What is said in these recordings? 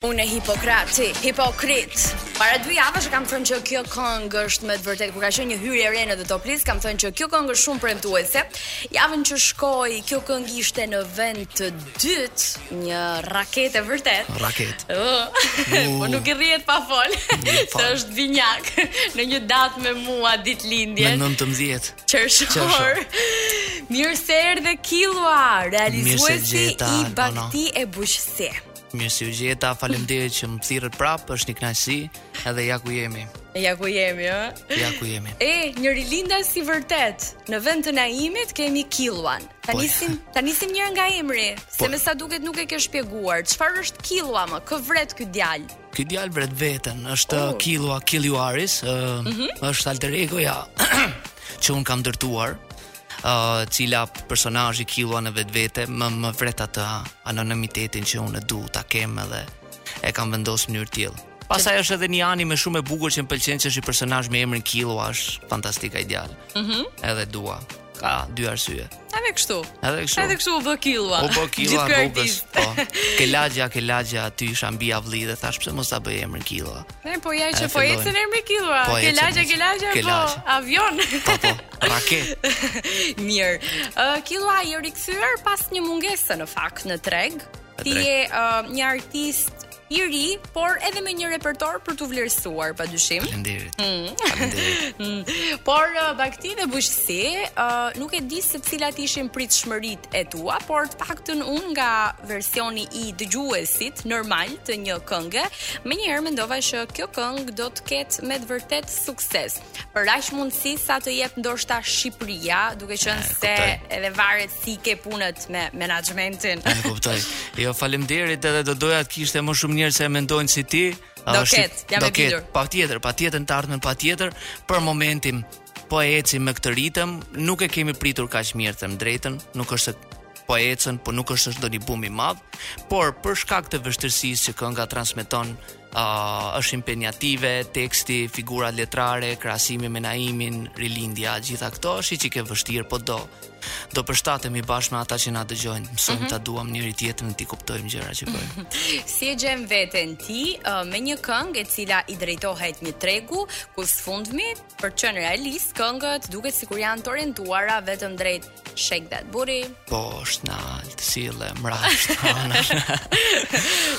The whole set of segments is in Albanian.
Unë Hipokrati, Hipokrit. Para dy javësh e kam thënë që kjo këngë është me të vërtetë, kur ka qenë një hyrje e re në The Top List, kam thënë që kjo këngë është shumë premtuese. Javën që shkoi, kjo këngë ishte në vend të dytë, një raketë e vërtet. Raketë. Uh, po nuk i rrihet pa fol. Se është binjak në një datë me mua ditëlindjen. Më 19. Qershor. Mirë se erdhe Killua, realizuesi i Bakti e Bujqësi. Mirë se ju gjeta, faleminderit që më thirrët prapë, është një kënaqësi, edhe ja ku jemi. Ja ku jemi, ë? Ja ku jemi. E, një rilindas i vërtet. Në vend të Naimit kemi Killuan. Ta po, nisim, ta nisim njëherë nga emri, se po. me sa duket nuk e ke shpjeguar. Çfarë është Killua, mo? Kë vret ky djalë? Ky djalë vret veten, është oh. Killua Killuaris, ë, mm -hmm. është alter egoja që unë kam ndërtuar. uh, cila personazhi Killua në vetvete, më, më vret atë anonimitetin që unë dua ta kem edhe e kam vendosur në mënyrë të tillë. Pastaj është edhe një anime shumë e bukur që më pëlqen që është një personazh me emrin Killua është fantastik, ideal. Mm -hmm. Edhe dua. Ka dy arsye. Edhe kështu. Edhe kështu. Edhe kështu u bë Killua. U bë Killua rrugës. Po. Ke lagja, ke lagja aty isha mbi avlli dhe thash pse mos ta bëj emrin Killua. Edhe po ja që po ecën emri Killua. Po, ke lagja, ke lagja, po avion. Po, po. Raketë. Mirë. Uh, Killua i rikthyer pas një mungese në fakt në treg. Ti je uh, një artist i ri, por edhe me një repertor për t'u vlerësuar, pa dyshim. Faleminderit. Mm. Faleminderit. por uh, bakti dhe bujqësi, uh, nuk e di se cilat ishin pritshmëritë e tua, por të paktën unë nga versioni i dëgjuesit normal të një kënge, menjëherë mendova që kjo këngë do të ketë me të vërtet sukses. për aq mundësi sa të jep ndoshta Shqipëria, duke qenë e, se edhe varet si ke punët me menaxhmentin. E kuptoj. Jo, faleminderit edhe do doja të kishte më shumë njerëz që mendojnë si ti. Do ketë, jam e bindur. Patjetër, patjetër në të ardhmen patjetër për momentin. Po ecim me këtë ritëm, nuk e kemi pritur kaq mirë të them të drejtën, nuk është po ecën, po nuk është është se është ndonjë bum i madh, por për shkak të vështirësisë që kënga transmeton, uh, është impenjative, teksti, figurat letrare, krahasimi me Naimin, Rilindja, gjitha këto është një çikë e vështirë, po do, do përshtatemi bashkë me ata që na dëgjojnë, mësojmë mm -hmm. ta duam njëri-tjetrin dhe t'i kuptojmë gjërat që bëjmë. Mm -hmm. Si e gjen veten ti uh, me një këngë e cila i drejtohet një tregu, ku së fundmi për të qenë realist, këngët duket sikur janë të orientuara vetëm drejt Shake that booty. Po, është në altë, si le, mra,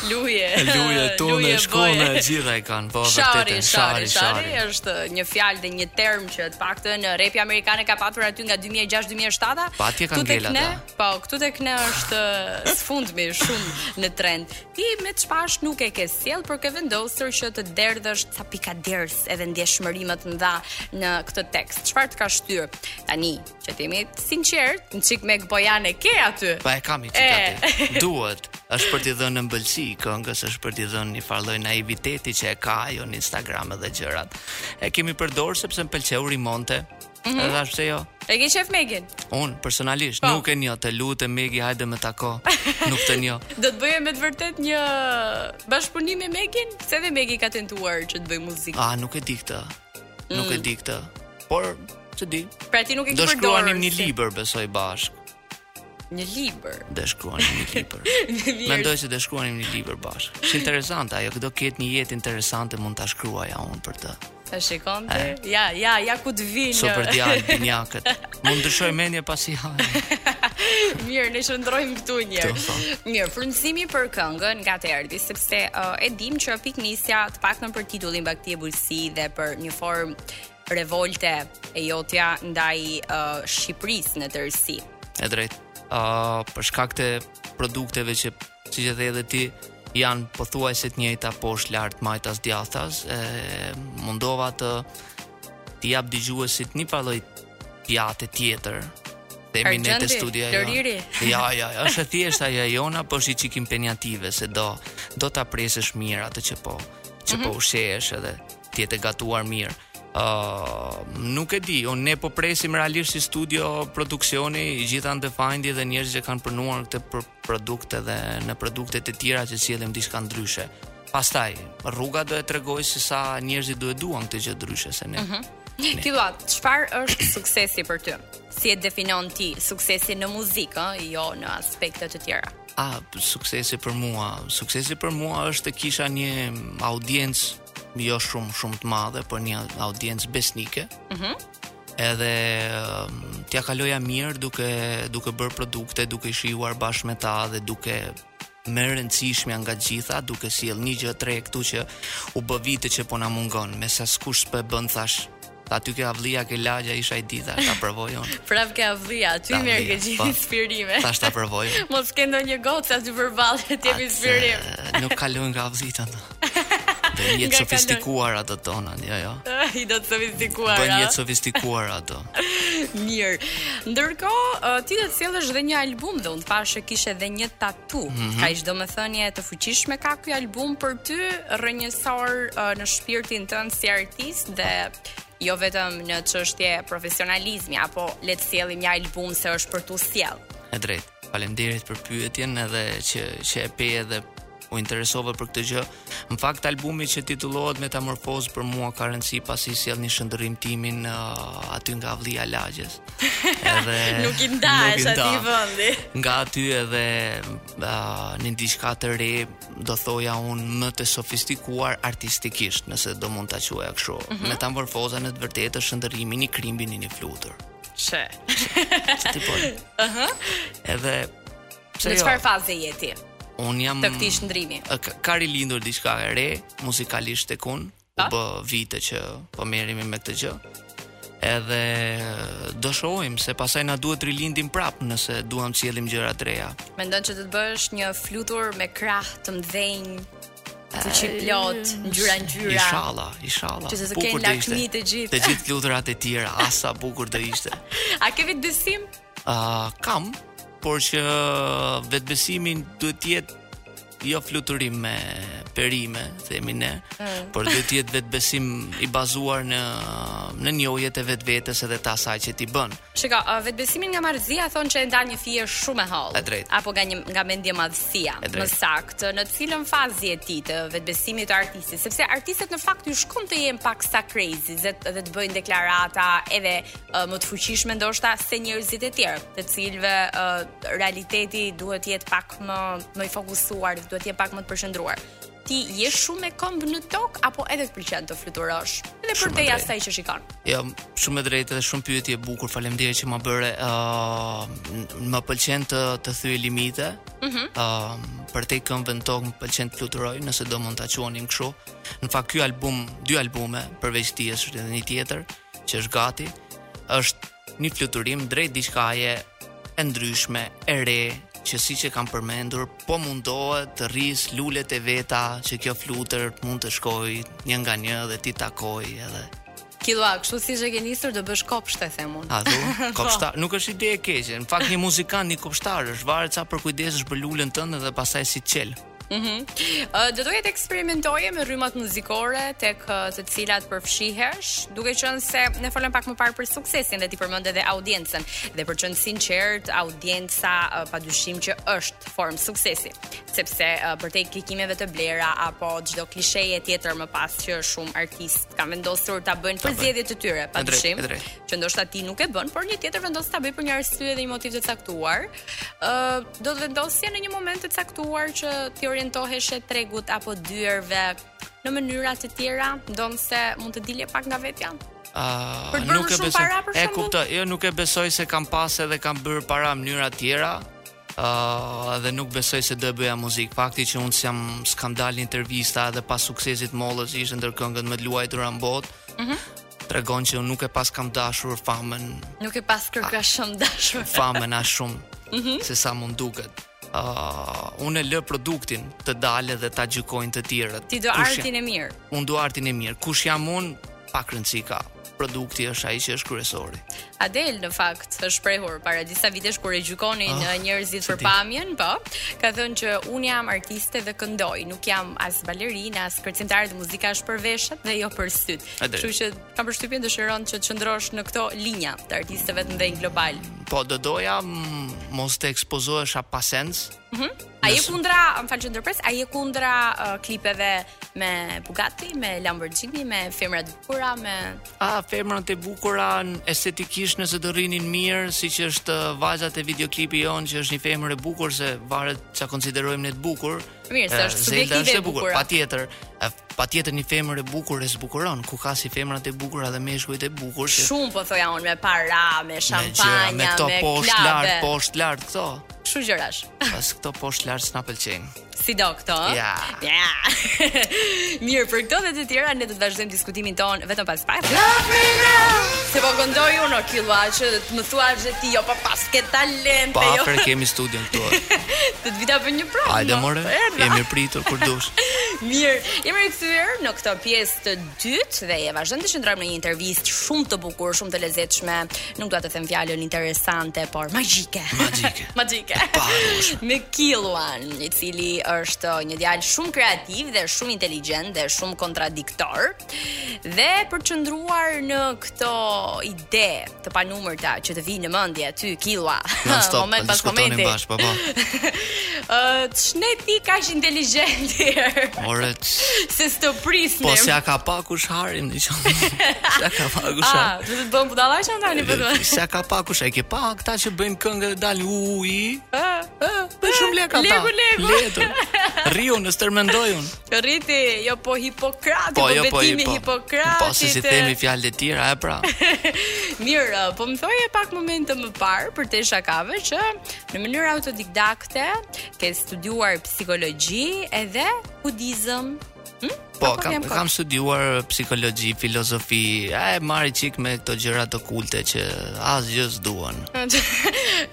Luje. Luje, tunde, shkunde, gjitha e kanë, po, vërtetën, shawty, shawty, shawty. është një fjalë dhe një term që të paktën repi amerikan e ka patur aty nga 2006-2007. Po, atje kanë ngel ata. Po, këtu tek ne është së fundmi shumë në trend. Ti me të shpash nuk e ke sjellë, por ke vendosur që të derdhësh ca pika djersë edhe ndjeshmëri më të mëdha në këtë tekst. Çfarë të ka shtyrë? Tani, Që të jemi të sinqertë, një çik Megi Pojanin e ke aty. Po e kam një çik aty. Duhet, është për t'i dhënë një ëmbëlsi këngës, është për t'i dhënë një farë lloj naiviteti që e ka ajo në Instagram edhe gjërat. E kemi përdor sepse më pëlqeu rimonte, mm -hmm. edhe ashtu, jo. E ke qejf Megin? Unë, personalisht, po. Po. nuk e njoh, të lutem Megi, hajde më tako, nuk të njoh. Do të bëje me të vërtetë një bashkëpunim me Megin? Se dhe Megi ka tentuar që të bëjë muzikë. A, nuk e di këtë, nuk e mm. di këtë. Por, Të dy. Pra ti nuk e ke përdorur. Do shkruanim një libër, besoj bashkë. Një libër. Do shkruanim një libër. Mendoj se do shkruanim një libër bashkë. Është interesante ajo, do ketë një jetë interesante mund ta shkruaja unë për të. E shikon ti? Eh. Ja, ja, ja ku të vijnë. So për djalë binjakët. Mund të shoj mendje pasi ha. Mirë, ne qëndrojmë këtu një. Mirë, frymëzimi për këngën nga të erdhi, sepse uh, e dimë që pikënisja të paktën për titullin Bagëti e Bujqësi dhe për një formë revolte e jotja ndaj uh, Shqipërisë në tërësi. E drejtë. Ë uh, për shkak të produkteve që siç e the edhe ti janë pothuajse të njëjta poshtë lart majtas djathtas, u mundova që t'i jap dëgjuesit një farë lloj pjate tjetër dhe mi në të studia jo. Ja, ja, ja, është thjesht ajo e jona, po është një çik impenjative, se do, do ta presësh mirë atë që po, që mm -hmm. po mhm. ushqehesh edhe. të jetë gatuar mirë. Ë uh, nuk e di, unë ne po presim realisht si studio produksioni i gjithë Undefined dhe njerëzit që kanë punuar këtë produkt edhe në produktet e tjera që të sjellim diçka ndryshe. Pastaj rruga do e tregoj se sa njerëzit duhet duan këtë gjë ndryshe se ne. Uh mhm. -huh. Ti thua, çfarë është suksesi për ty? Si e definon ti suksesin në muzikë, jo në aspekte të tjera? A, suksesi për mua, suksesi për mua është të kisha një audiencë jo shumë shumë të madhe, por një audiencë besnike. Mhm. Mm edhe um, t'ia kaloja mirë duke duke bërë produkte, duke i shijuar bashkë me ta dhe duke më e rëndësishmja nga të gjitha duke sjellë një gjë të re këtu që u bënë vite që po na mungon meqë askush s'po e bën thashë Aty ke avllia ke lagja isha një ditë, ta provoj unë. Prap ke avllia, ty Ta merr ke avllia, gjithë po. inspirime. Tash ta provoj. Mos ke ndonjë gocë aty përballë që të jep inspirim. Atë, Nuk kalojnë nga avllitë ato. Bëjnë jetë Nga sofistikuar ato tona, jo, jo. I do të sofistikuar. Bëjnë a? jetë sofistikuar ato. Mirë. Ndërkohë, ë, ti do të sjellësh dhe një album dhe unë pash që kishe dhe një tatu. Mm -hmm. Kaq domethënie të fuqishme ka ky album për ty, rrënjësor uh, në shpirtin tënd si artist dhe jo vetëm në çështje profesionalizmi apo le të sjellim një album se është për tu sjell. E drejtë. Faleminderit për pyetjen edhe që që e pe edhe u interesove për këtë gjë. Uh, Në fakt albumi që titullohet Metamorfoz për mua ka rëndësi pasi sjell një shndërrim timin uh, aty nga avllia e lagjes. Edhe nuk i ndahesh aty vendi. Nga aty edhe uh, në diçka të re, do thoja un më të sofistikuar artistikisht, nëse do mund ta quaja kështu. Mm -hmm. Metamorfoza në të vërtetë është shndërrimi i një krimbi në një flutur. Që. Që ti po. Aha. Edhe Pse jo? Në çfarë faze je ti? Un jam të këtij shndrrimi. Ka rilindur diçka e re muzikalisht tek un. Po bë vite që po merremi me këtë gjë. Edhe do shohim se pasaj na duhet rilindim prap nëse duam të sjellim gjëra të reja. Mendon që do të bëhesh një flutur me krah të mdhenj, të gjithë plot, ngjyra ngjyra. Inshallah, inshallah. Që të kenë lakmi të gjithë. Të gjithë fluturat e tjera, ah sa bukur do ishte. A ke vetëbesim? Uh, kam, por që vetëbesimi duhet të jetë jo fluturim me perime, themi ne, mm. por duhet të jetë vetëbesim i bazuar në në njohjet e vetvetes edhe të asaj që ti bën. Shiko, uh, vetëbesimin nga marrëzia thonë që e ndan një fije shumë e hollë, apo nga një nga mendjemadhësia, më saktë, në cilën fazë je ti të vetëbesimit të artistit, sepse artistët në fakt ju shkon të jenë paksa crazy dhe, dhe të bëjnë deklarata edhe më të fuqishme ndoshta se njerëzit e tjerë, të cilëve uh, realiteti duhet të jetë pak më më i fokusuar, duhet të jenë pak më të përqendruar. Ti je shumë me këmb në tok apo edhe të pëlqen të fluturosh? Edhe përtej asaj që shikon. Jo, shumë e drejtë dhe shumë pyetje e bukur. Faleminderit që ma bëre. Ë, uh, më pëlqen të të thyej limite. Ëh, mm uh, përtej këmbëve në tok më pëlqen të fluturoj, nëse do mund ta quanim kështu. Në fakt ky album, dy albume përveç tij është edhe një tjetër. Ëh, që është gati, është një fluturim drejt diçkaje e ndryshme, e re, që siç e kam përmendur, po mundohet të rris lulet e veta që kjo flutër mund të shkoj një nga një dhe t'i takoj edhe. Qyqja, kështu siç e ke nisur do bësh kopsht e them un. A, du, po. kopshtar, nuk është ide e keqe, në fakt një muzikant, një kopshtar, është varet sa përkujdesesh për lulën tënde dhe pasaj si çel. Mhm. Mm uh, do doje të eksperimentoje me rrymat muzikore tek uh, të cilat përfshihesh, duke qenë se ne folëm pak më parë për suksesin dhe ti përmende edhe audiencën. Dhe për të qenë i sinqertë, audienca uh, padyshim që është formë suksesi, sepse uh, përtej klikimeve të blera apo çdo klisheje tjetër më pas që shumë artistë kanë vendosur ta bëjnë për zgjedhjet e tyre, padyshim. Që ndoshta ti nuk e bën, por një tjetër vendos ta bëjë për një arsye dhe një motiv të caktuar. ë uh, do të vendosje në një moment të caktuar që t'i orientoheshe tregut apo dyerve në mënyra të tjera, ndonëse mund të dilje pak nga vetja? Uh, për të bërë, nuk e besoj, para për shumë? E kuptoj, jo nuk e besoj se kam pas edhe kam bërë para në mënyra tjera, uh, dhe nuk besoj se do e bëja muzikën. Fakti që unë s'jam, s'kam dalë në intervista edhe pas suksesit të Mollës ishte ndër këngët më të luajtura në botë. Mm -hmm. tregon që unë nuk e paskam dashur famën. Nuk e paskërka shumë dashur. Famën aq shumë, mm -hmm. se sa mund duket. Uh, unë e lë produktin të dalë dhe ta gjykojnë të tjerët. Ti do artin e mirë. Unë dua artin e mirë. Kush jam unë, pak rëndësi ka produkti është ai që është kryesori. Adel në fakt është shprehur para disa vitesh kur e gjykonin oh, njerëzit për pamjen, po, ka thënë që unë jam artiste dhe këndoj, nuk jam as balerinë, as kërcimtare dhe muzika është për veshët dhe jo për sytë. Kështu që kam përshtypjen dëshiron që të qëndrosh në këto linja të artistëve të mëdhenj globalë. Po do doja mos të ekspozohesha pa sens. Mhm. Mm a je kundra, më fal që ndërpres, a je kundra uh, klipeve me Bugatti, me Lamborghini, me femra të bukura, me A femrat e bukura estetikisht nëse do rrinin mirë, siç është vajza te videoklipi jonë që është një femër e bukur se varet ça konsiderojmë ne të bukur. Mirë, se është subjektive e bukur. Patjetër, patjetër një femër e bukur e zbukuron, ku ka si femrat e bukura dhe meshkujt e bukur. S'po thoja unë me para, me shampanja, me këto poshtë lart, poshtë lart këto. Kështu gjërash. Po as këto poshtë lart s'na pëlqejnë. Si do këto? Ja. Ja. Mirë, për këto dhe të tjera ne do të vazhdojmë diskutimin tonë vetëm pas pak. Se po këndoj unë o Killua, që të më thua që ti jo pa po paske talent. Pa, jo. E kemi studion këtu. të të vita për një provë. Hajde more, je i mirëpritur kur të dush. Mirë, jemi rikthyer në këtë pjesë të dytë edhe vazhdojmë të qëndrojmë në një intervistë shumë të bukur, shumë të lezetshme. Nuk dua të them fjalën interesante, por magjike. Magjike. magjike. Pa, me Killua. i cili është një djalë shumë kreativ dhe shumë inteligjent dhe shumë kontradiktor dhe për të qëndruar në këto ide të panumërta që të vijnë në mendje ty Killua moment pas momenti bash po po ç'ne ti kaq inteligjent ore se s'të prisnim po s'ia ka pa kush hajrin i thonë s'ia ka pa kush a ah, do të bëhem budalla që tani po s'ia ka pa kush e ke pa këta që bëjnë këngë dhe dalin u i ah. Për shumë lek ata. Legu, legu. Letë. Rri e stërmendoj un. Rriti, jo po Hipokrati, po, po jo, po, betimi po, Hipokrati. Po se si themi fjalë të tjera, e pra. Mirë, po më thoje pak momente më parë përtej shakave që në mënyrë autodidakte ke studiuar psikologji edhe budizëm. Hm? Po, po kam kam studiuar psikologji, filozofi, a e marr icik me këto gjëra okulte që asgjë s'duan.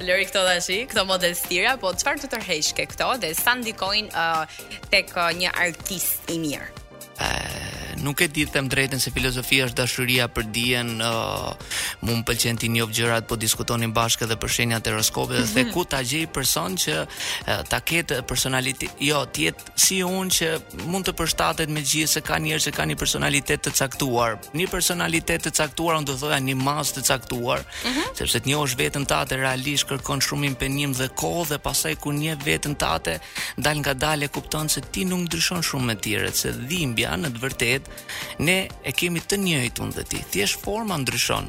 Lëri këto, dashi, këto modestira, po çfarë të tërheq te këto dhe sa ndikojnë uh, tek uh, një artist i mirë? Ë, nuk e di të them të drejtën se filozofia është dashuria për dijen, ë uh, mu më pëlqen t'i njoh gjërat po diskutonim bashkë edhe për shenjat e horoskopit dhe se mhm. ku ta gjej person që uh, ta ketë personalitet, jo, ti et si unë që mund të përshtatet me gjithë, se ka njerëz që kanë një personalitet të caktuar. Një personalitet të caktuar, unë do thoja një maskë të caktuar, mm -hmm. sepse të njohësh veten tënde realisht kërkon shumë impenjim dhe kohë dhe pastaj kur njeh veten tënde dalëngadalë e kupton se ti nuk ndryshon shumë me të tjerët, se dhimbja në të vërtetë ne e kemi të njëjtën unë dhe ti. Thjesht forma ndryshon.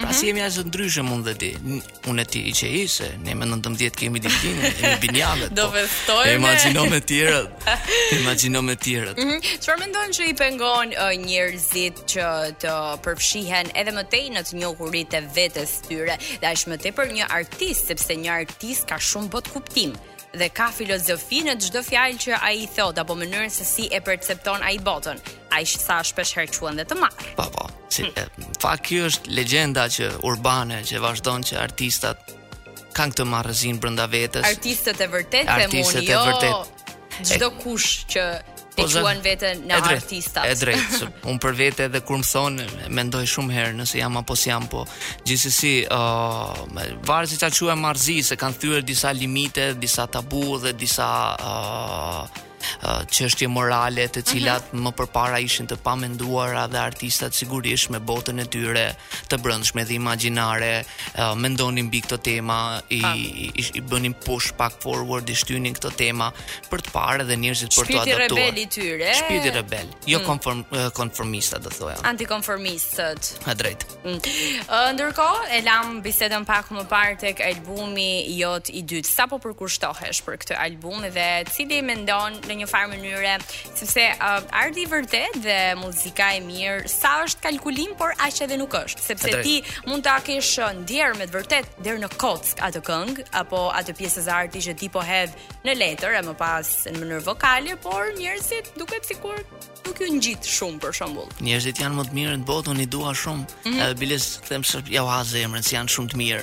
Pra si mhm. jemi aq të ndryshëm unë dhe ti Unë e ti i që i se ne me në nëntëmbëdhjetë kemi ditëlindje, e me binjakët, po. Do festojmë. E imagjino me të tjerët. E imagjino me të tjerët. Mm -hmm. Çfarë mendon që i pengon uh, njerëzit që të përfshihen edhe më tej në të njohurit e vetes tyre, dhe aq më tepër një artist, sepse një artist ka shumë botëkuptim dhe ka filozofi në çdo fjalë që ai thotë apo mënyrën se si e percepton ai botën. Aq sa shpeshherë i quajnë dhe të marrë. Po po. Si, fakt kjo është legjenda që urbane që vazhdon që artistat kanë këtë marrëzinë brenda vetes. Artistët e vërtetë ama, jo. Artistët e vërtetë. Çdokush që Po e quan veten e drejtë, artistat. E drejtë, un për vete edhe kur më thonë, e mendoj shumë herë nëse jam apo s'jam, po gjithsesi, ë, uh, varet se ça quan marrëzi, se kanë thyer disa limite, disa tabu dhe disa ë uh, çështje morale të cilat mm -hmm. më përpara ishin të pamenduara dhe artistat sigurisht me botën e tyre të brendshme dhe imagjinare uh, mendonin mbi këto tema i, i, i bënin push pak forward i shtynin këto tema për të parë dhe njerëzit për t'u adaptuar shpirti rebel i tyre shpirti rebel jo mm. konform, konformista do thoja antikonformistët e drejtë Ndërkohë, e lamë bisedën pak më parë tek albumi jot i dytë. Sa po përkushtohesh për këtë album dhe cili mendon në një farë mënyre, sepse uh, arti i vërtetë dhe muzika e mirë, sa është kalkulim, por aq edhe nuk është, sepse ti mund ta kesh uh, ndier me të vërtetë deri në kockë atë këngë apo atë pjesë arti që ti po hedh në letër e më pas në mënyrë vokale, por njerëzit duket sikur Nuk ju ngjit shumë për shembull. Njerëzit janë më të mirë në botë, unë i dua shumë. Mm -hmm. Edhe biles them se ja u ha zemrën, si janë shumë të mirë.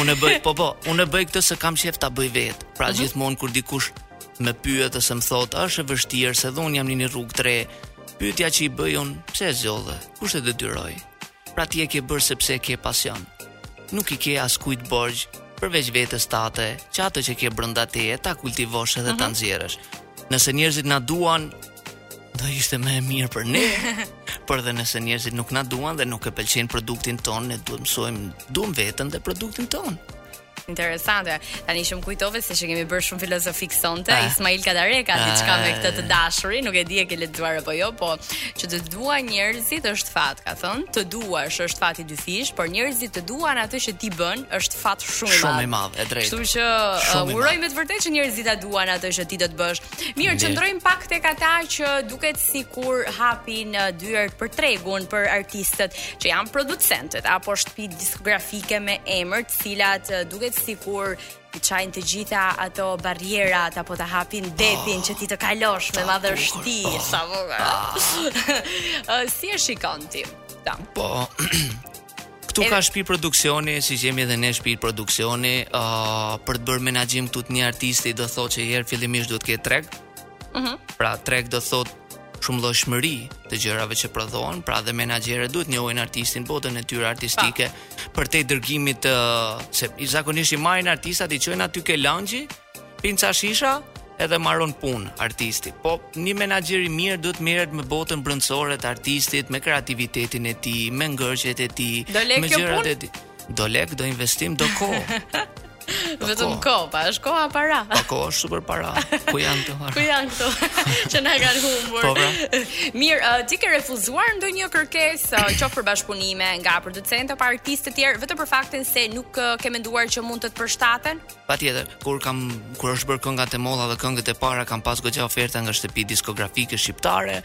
Unë e bëj, po po, unë e bëj këtë se kam qejf ta bëj vet. Pra mm -hmm. gjithmonë kur dikush më pyet ose më thotë, "Është e vështirë se dhon jam në një rrugë tre." Pyetja që i bëj unë, "Pse e zgjodhe? Kush e detyroi?" Pra ti e ke bërë sepse ke pasion. Nuk i ke askujt borxh, përveç vetes tate, që atë që ke brenda teje ta kultivosh edhe mm -hmm. ta mhm. nxjerrësh. Nëse njerëzit na duan, do ishte më e mirë për ne. Por dhe nëse njerëzit nuk na duan dhe nuk e pëlqejnë produktin tonë, ne duhet mësojmë duam veten dhe produktin tonë. Interesante. Tani që më kujtove se që kemi bërë shumë filozofi sonte, ah. Ismail Kadare ka ah. diçka me këtë të dashurisë, nuk e di e ke lexuar apo jo, po që të duan njerëzit është fat, ka thënë, të duash është fat i dyfish, por njerëzit ta duan atë që ti bën është fat shumë i madh. Shumë i madh, e drejtë. Kështu që uh, uroj me të vërtetë që njerëzit ta duan atë që ti do të bësh. Mirë, qëndrojmë pak tek ata që duket sikur hapin uh, dyert për tregun për artistët që janë producentët apo shtëpi diskografike me emër, të cilat uh, duket sikur i çajnë të gjitha ato barrierat apo ta hapin detin që ti të kalosh me madhështi, sa vogël. Uh, si e shikon ti? Ta. Po, Këtu ka shpi produksioni, siç jemi dhe ne shpi produksioni, uh, për të bërë menaxhim këtu të një artisti do thotë që herë fillimisht duhet të ketë treg. Mhm. Mm pra treg do thotë shumëllojshmëri të gjërave që prodhohen, pra dhe menaxherët duhet njohin artistin botën e tyre artistike pa. përtej dërgimit të se i zakonisht i marrin artistat i çojnë aty ke lounge-i, Pi ca shisha edhe mbaron punë artisti. Po një menaxher i mirë duhet merret me botën brendësore të artistit, me kreativitetin e tij, me ngërçet e tij, me gjërat e tij. Do lek, do investim, do kohë. Vetëm kohë, pa është koha para. Pa koha është super para. Ku janë këto para? Ku janë këto? Që na kanë humbur. Po pra. Mirë, uh, ti ke refuzuar ndonjë kërkesë, uh, qoftë për bashkëpunime nga producentë apo artistë të tjerë, vetëm për faktin se nuk uh, ke menduar që mund të të përshtaten? Patjetër, kur kam kur është bërë kënga Te molla dhe këngët e para kam pas goxha oferta nga shtëpi diskografike shqiptare,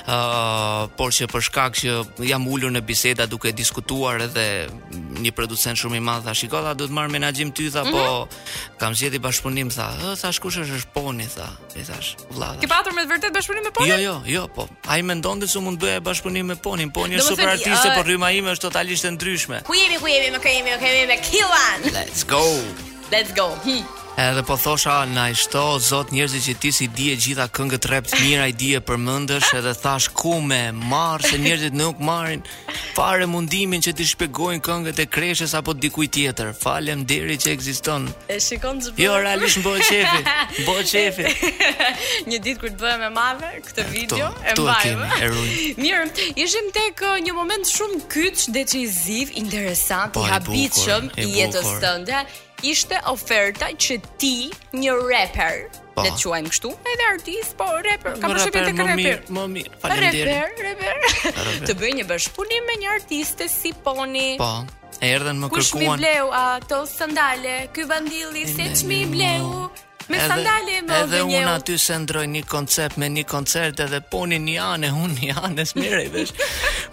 Uh, por që për shkak që jam ulur në biseda duke diskutuar edhe një producent shumë i madh tha shiko vlla do të marr menaxhim ty tha mm -hmm. po mhm. kam zgjedh bashkëpunim tha ë thash kush është është Poni tha I thash, vlla. Ke patur me vërtet bashkëpunim me Ponin? Jo, jo, jo, po. Ai mendonte se mund të bëja bashkëpunim me Ponin. Poni është super artiste, por rryma ime është totalisht e ndryshme. Ku jemi, ku jemi, më kemi, më kemi me Killan. Let's go. Let's go. Hm. Edhe po thosha na i shto zot njerëzit që ti si dije gjitha këngët rap të mira i dije përmendësh edhe thash ku me marr se njerëzit nuk marrin fare mundimin që t'i shpjegojnë këngët e Kreshës apo dikujt tjetër. Faleminderit që ekziston. E shikon zbërë. Jo, realisht bëhet qejfi. Bëhet qejfi. një ditë kur të bëhem e madhe këtë video e mbajmë. Mirë, ishim tek uh, një moment shumë kyç, deciziv, interesant, po, i habitshëm i jetës tënde. Ishte oferta që ti, një rapper, Po. Le të quajmë kështu, edhe artist, po reper, kam përshtypjen te reper. Më mirë, më mirë. Faleminderit. Reper, reper. Të bëjë një bashkëpunim me një artiste si Poni. Po. Erdhën më kërkuan. Kush m'i bleu ato sandale? Ky bandilli seç m'i bleu? Me edhe, sandale më dhe Edhe unë aty s'e ndërroj një koncept me një koncert edhe Poni një anë, unë një anë, e s'merrej vesh.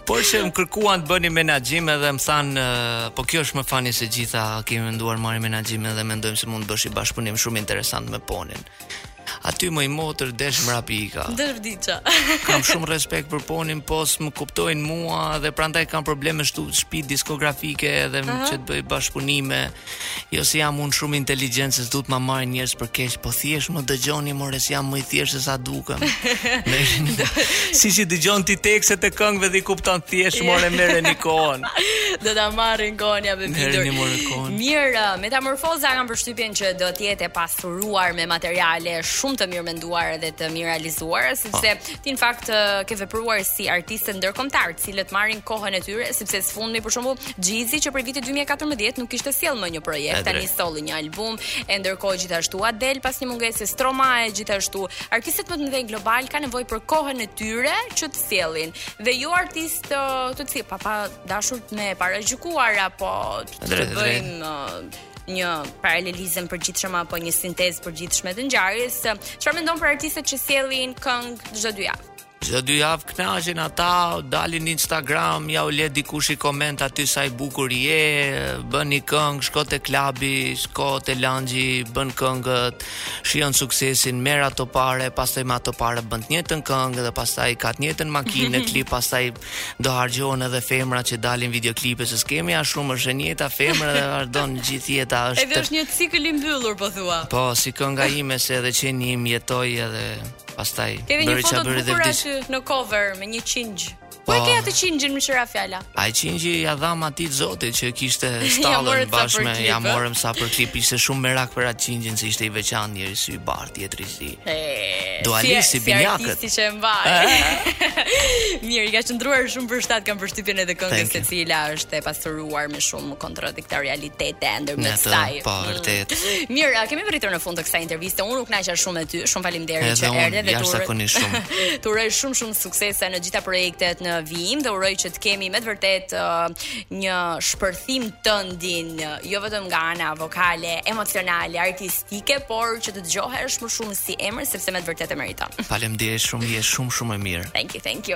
Por që më kërkuan të bënim menaxhim edhe më thanë, po kjo është më fani se të gjitha, kemi menduar të marrim menaxhim edhe mendojmë se mund të bësh një bashkëpunim shumë interesant me Ponin. Aty moj motër desh më ra pika. Desh vdiqa. kam shumë respekt për Ponin, po s'më kuptojnë mua dhe prandaj kam probleme shtu shpi diskografike edhe uh -huh. që të bëj bashkëpunime. Jo se jam unë shumë inteligjent se s'duhet ma marrin njerëz për keq, po thjesht më dëgjoni more se jam më i thjeshtë se sa dukem. Siç i dëgjon ti tekstet e këngëve dhe i kupton thjesht more merreni kohën. Do ta marrin kohën jam e bindur. Merrni more kohën. Mirë, metamorfoza kam përshtypjen që do të jetë e pasuruar me materiale shumë të mirëmenduara dhe të mirërealizuara, sepse po. ti në fakt ke vepruar si artistët ndërkombëtarë, të cilët marrin kohën e tyre, sepse së fundmi për shembull Xhizi që prej vitit 2014 nuk kishte sjellë më një projekt, tani solli një album, e ndërkohë gjithashtu Adel pas një mungese Stromae gjithashtu. Artistët më të mëdhenj globalë kanë nevojë për kohën e tyre që të sjellin dhe jo artistë të cilët pa pa dashur me paragjykuar apo të bëjmë një paralelizëm të përgjithshëm apo një sintezë të përgjithshme të ngjarjes. Çfarë mendon për artistët që sjellin këngë çdo dy javë? Çdo dy javë kënaqen ata, dalin në Instagram, ua lë dikush një koment aty sa i bukur je, bën një këngë, shko te klubi, shko te lanxhi, bën këngët, shijon suksesin, merr ato pare, pastaj me ato pare bën të njëjtën këngë dhe pastaj ka të njëjtën makinë në klip, pastaj do harxhohen edhe femrat që dalin videoklipe se s'kemi as shumë është e njëjta femër dhe vazhdon gjithë jeta kështu. Edhe është një cikël i mbyllur po thua. Po, si kënga ime se edhe qeni im jetoi edhe Pastaj bëri çfarë bëri dhe vdiq. Kemi një në cover me një qingj. Po e ke atë qingjin meqë ra fjala. Ai qingji ia dhamë atij të zotit që kishte stallën bashkë me ia morëm sa për klip ishte shumë merak për atë qingjin se ishte i veçantë njëri si i bardhë tjetri i zi. Dual si binjakët. Sigurisht që e mbaj. Mirë, i ka qëndruar shumë për shtat kam përshtypjen edhe këngës e cila është e pasuruar me shumë kontradiktorialitet. vërtetë ndërmjet kësaj. Po, mm. vërtet. Mirë, e kemi arritur në fund të kësaj interviste. Unë u kënaqa shumë me ty. Shumë faleminderit që erdhe dhe të uroj. Edhe shumë. Të uroj shumë shumë suksese në gjitha projektet në vijim dhe uroj që të kemi me të vërtet uh, një shpërthim tëndin, jo vetëm nga ana vokale, emocionale, artistike, por që të dëgjohesh më shumë si emër sepse me të vërtet e meriton. Faleminderit shumë, je shumë shumë e mirë. Thank you, thank you.